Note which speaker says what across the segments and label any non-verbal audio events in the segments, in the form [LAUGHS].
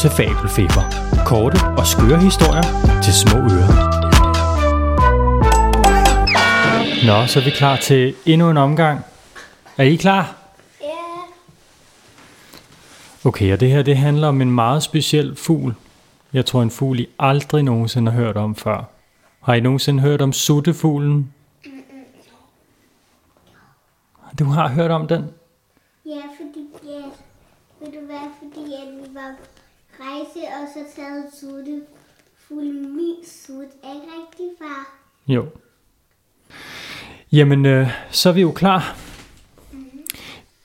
Speaker 1: til Fabelfeber. Korte og skøre historier til små ører. Nå, så er vi klar til endnu en omgang. Er I klar?
Speaker 2: Ja.
Speaker 1: Okay, og det her det handler om en meget speciel fugl. Jeg tror en fugl I aldrig nogensinde har hørt om før. Har I nogensinde hørt om suttefuglen? Du har hørt om den?
Speaker 2: Ja, fordi ja, ved du hvad, fordi at vi var rejse, og så sad sutte fuld min sut. Er ikke rigtig, far?
Speaker 1: Jo. Jamen, øh, så er vi jo klar.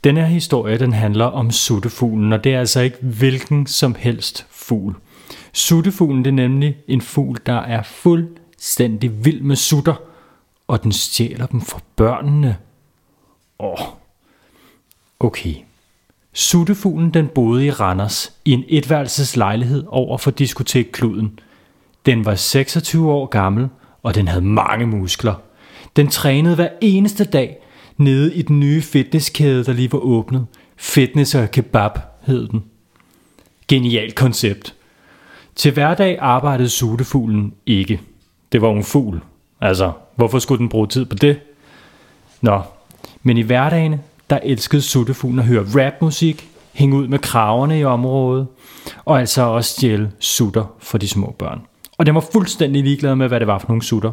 Speaker 1: Den her historie, den handler om suttefuglen, og det er altså ikke hvilken som helst fugl. Suttefuglen, det er nemlig en fugl, der er fuldstændig vild med sutter, og den stjæler dem fra børnene. Åh, okay. Suttefuglen, den boede i Randers, i en etværelses lejlighed over for diskotek Kluden. Den var 26 år gammel, og den havde mange muskler. Den trænede hver eneste dag nede i den nye fitnesskæde, der lige var åbnet. Fitness og kebab hed den. Genialt koncept. Til hverdag arbejdede suttefuglen ikke. Det var en fugl. Altså, hvorfor skulle den bruge tid på det? Nå, men i hverdagen, der elskede suttefuglen at høre rapmusik, hænge ud med kraverne i området, og altså også stjæle sutter for de små børn. Og den var fuldstændig ligeglad med, hvad det var for nogle sutter.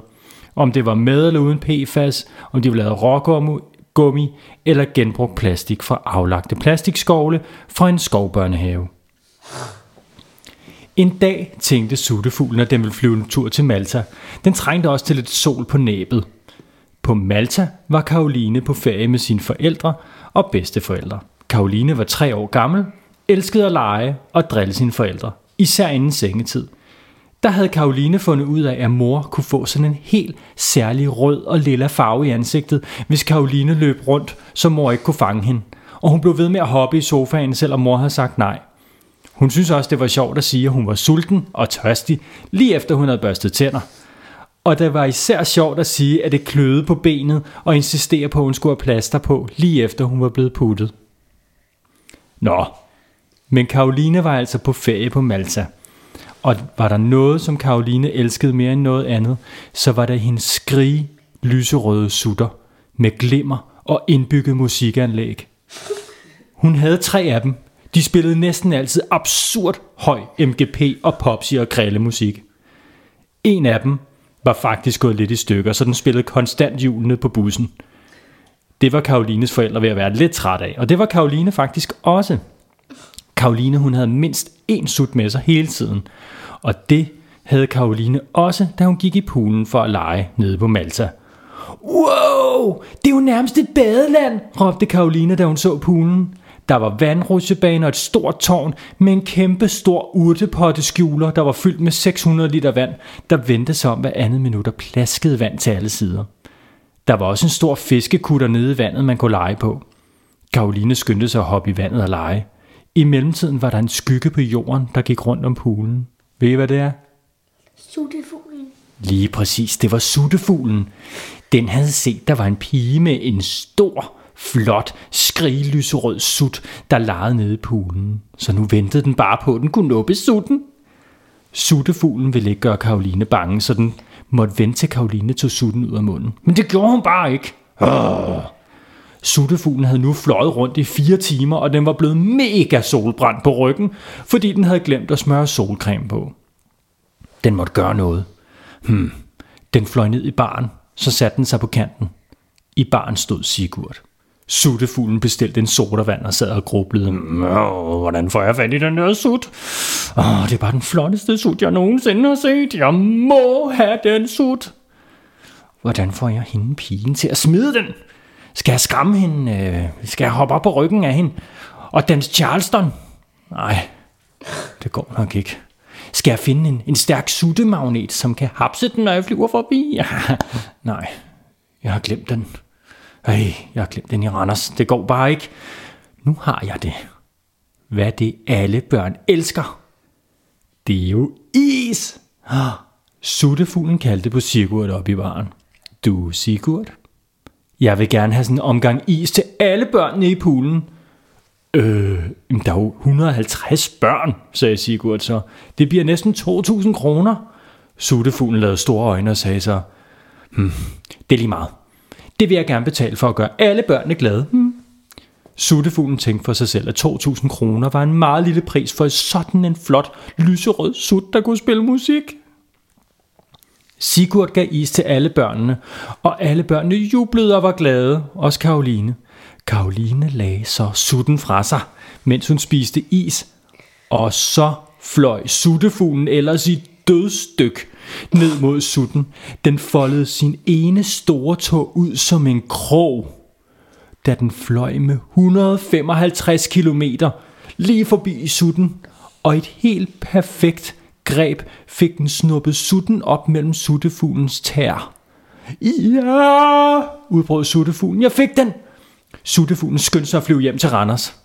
Speaker 1: Om det var med eller uden PFAS, om de var lavet rågummi eller genbrugt plastik fra aflagte plastikskovle fra en skovbørnehave. En dag tænkte suttefuglen, at den ville flyve en tur til Malta. Den trængte også til lidt sol på næbet. På Malta var Karoline på ferie med sine forældre og bedsteforældre. Karoline var tre år gammel, elskede at lege og drille sine forældre, især inden sengetid. Der havde Karoline fundet ud af, at mor kunne få sådan en helt særlig rød og lilla farve i ansigtet, hvis Karoline løb rundt, så mor ikke kunne fange hende. Og hun blev ved med at hoppe i sofaen, selvom mor havde sagt nej. Hun synes også, det var sjovt at sige, at hun var sulten og tørstig, lige efter hun havde børstet tænder. Og det var især sjovt at sige, at det kløede på benet og insistere på, at hun skulle have plaster på, lige efter hun var blevet puttet. Nå, men Karoline var altså på ferie på Malta. Og var der noget, som Karoline elskede mere end noget andet, så var det hendes skrige lyserøde sutter med glimmer og indbygget musikanlæg. Hun havde tre af dem. De spillede næsten altid absurd høj MGP og popsi og musik. En af dem var faktisk gået lidt i stykker, så den spillede konstant hjulene på bussen. Det var Karolines forældre ved at være lidt træt af, og det var Karoline faktisk også. Karoline hun havde mindst én sut med sig hele tiden, og det havde Karoline også, da hun gik i poolen for at lege nede på Malta. Wow, det er jo nærmest et badeland, råbte Karoline, da hun så poolen. Der var vandrutsjebane og et stort tårn med en kæmpe stor urtepotteskjuler, der var fyldt med 600 liter vand, der vendte sig om hver andet minut og plaskede vand til alle sider. Der var også en stor fiskekutter nede i vandet, man kunne lege på. Karoline skyndte sig at hoppe i vandet og lege. I mellemtiden var der en skygge på jorden, der gik rundt om poolen. Ved I, hvad det er?
Speaker 2: Suttefuglen.
Speaker 1: Lige præcis, det var suttefuglen. Den havde set, der var en pige med en stor, flot, skriglyserød sut, der legede nede i poolen. Så nu ventede den bare på, at den kunne nuppe sutten. Suttefuglen ville ikke gøre Karoline bange, så den måtte vente til Karoline tog sutten ud af munden. Men det gjorde hun bare ikke. Åh. Suttefuglen havde nu fløjet rundt i fire timer, og den var blevet mega solbrændt på ryggen, fordi den havde glemt at smøre solcreme på. Den måtte gøre noget. Hmm. Den fløj ned i baren, så satte den sig på kanten. I baren stod Sigurd. Suttefuglen bestilte en sodavand og sad og grublede. Hvordan får jeg fat i den der sut? Åh, det er bare den flotteste sut, jeg nogensinde har set. Jeg må have den sut. Hvordan får jeg hende pigen til at smide den? Skal jeg skræmme hende? Øh, skal jeg hoppe op på ryggen af hende? Og dans Charleston? Nej, det går nok ikke. Skal jeg finde en, en stærk suttemagnet, som kan hapse den, når jeg flyver forbi? Ja, [LAUGHS] nej, jeg har glemt den. Ej, jeg har glemt den i Randers. Det går bare ikke. Nu har jeg det. Hvad det alle børn elsker. Det er jo is. Ah, Suttefuglen kaldte på Sigurd op i baren. Du, Sigurd? Jeg vil gerne have sådan en omgang is til alle børnene i poolen. Øh, der er jo 150 børn, sagde Sigurd så. Det bliver næsten 2.000 kroner. Suttefuglen lavede store øjne og sagde så, hm, det er lige meget. Det vil jeg gerne betale for at gøre alle børnene glade. Hmm. Suttefuglen tænkte for sig selv, at 2.000 kroner var en meget lille pris for sådan en flot, lyserød sut, der kunne spille musik. Sigurd gav is til alle børnene, og alle børnene jublede og var glade, også Karoline. Karoline lagde så sutten fra sig, mens hun spiste is, og så fløj suttefuglen ellers i dødstyk ned mod sutten. Den foldede sin ene store tog ud som en krog, da den fløj med 155 km lige forbi sutten, og et helt perfekt greb fik den snuppet sutten op mellem suttefuglens tær. Ja, udbrød suttefuglen. Jeg fik den! Suttefuglen skyndte sig at flyve hjem til Randers.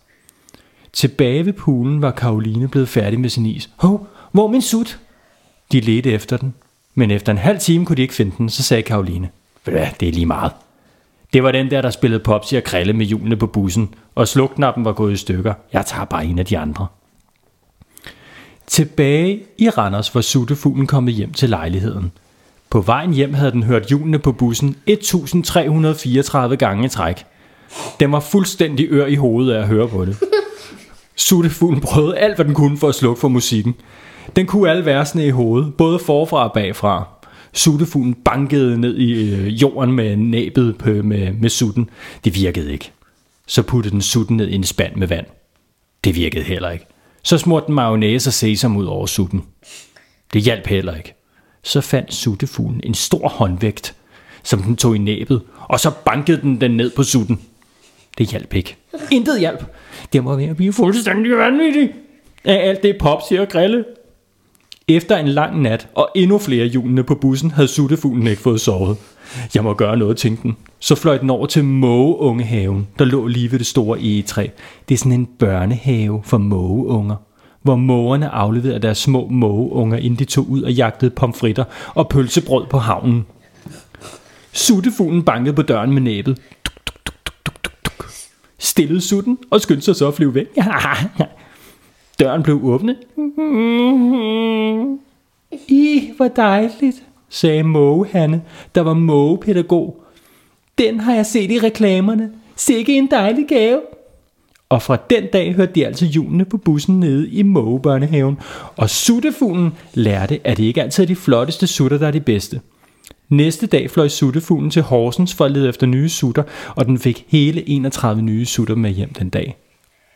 Speaker 1: Tilbage ved poolen var Karoline blevet færdig med sin is. Hov, hvor min sut? De ledte efter den, men efter en halv time kunne de ikke finde den, så sagde Karoline. Hvad, det er lige meget. Det var den der, der spillede popsi og krille med hjulene på bussen, og slukknappen var gået i stykker. Jeg tager bare en af de andre. Tilbage i Randers var suttefuglen kommet hjem til lejligheden. På vejen hjem havde den hørt hjulene på bussen 1334 gange i træk. Den var fuldstændig ør i hovedet af at høre på det. [LAUGHS] Suttefuglen prøvede alt, hvad den kunne for at slukke for musikken. Den kunne alle versene i hovedet, både forfra og bagfra. Suttefuglen bankede ned i øh, jorden med næbet på, med, med sutten. Det virkede ikke. Så puttede den sutten ned i en spand med vand. Det virkede heller ikke. Så smurte den mayonnaise og sesam ud over sutten. Det hjalp heller ikke. Så fandt suttefuglen en stor håndvægt, som den tog i næbet, og så bankede den den ned på sutten. Det hjalp ikke. Intet hjælp. Det må være at blive fuldstændig vanvittig. Af alt det pop, siger Grille. Efter en lang nat og endnu flere hjulene på bussen, havde suttefuglen ikke fået sovet. Jeg må gøre noget, tænkte den. Så fløj den over til mågeungehaven, der lå lige ved det store egetræ. Det er sådan en børnehave for mågeunger hvor mågerne afleverede deres små mågeunger, inden de tog ud og jagtede pomfritter og pølsebrød på havnen. Suttefuglen bankede på døren med næbet. Stillede sutten og skyndte sig så at flyve væk. [LAUGHS] Døren blev åbnet. I, hvor dejligt, sagde mågehanne, der var mågepædagog. Den har jeg set i reklamerne. Sikke en dejlig gave. Og fra den dag hørte de altså julene på bussen nede i mågebørnehaven. Og suttefuglen lærte, at det ikke altid er de flotteste sutter, der er de bedste. Næste dag fløj suttefuglen til Horsens for at lede efter nye sutter, og den fik hele 31 nye sutter med hjem den dag.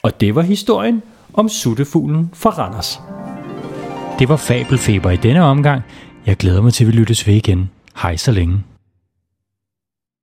Speaker 1: Og det var historien om suttefuglen fra Randers. Det var Fabelfeber i denne omgang. Jeg glæder mig til, at vi lyttes ved igen. Hej så længe.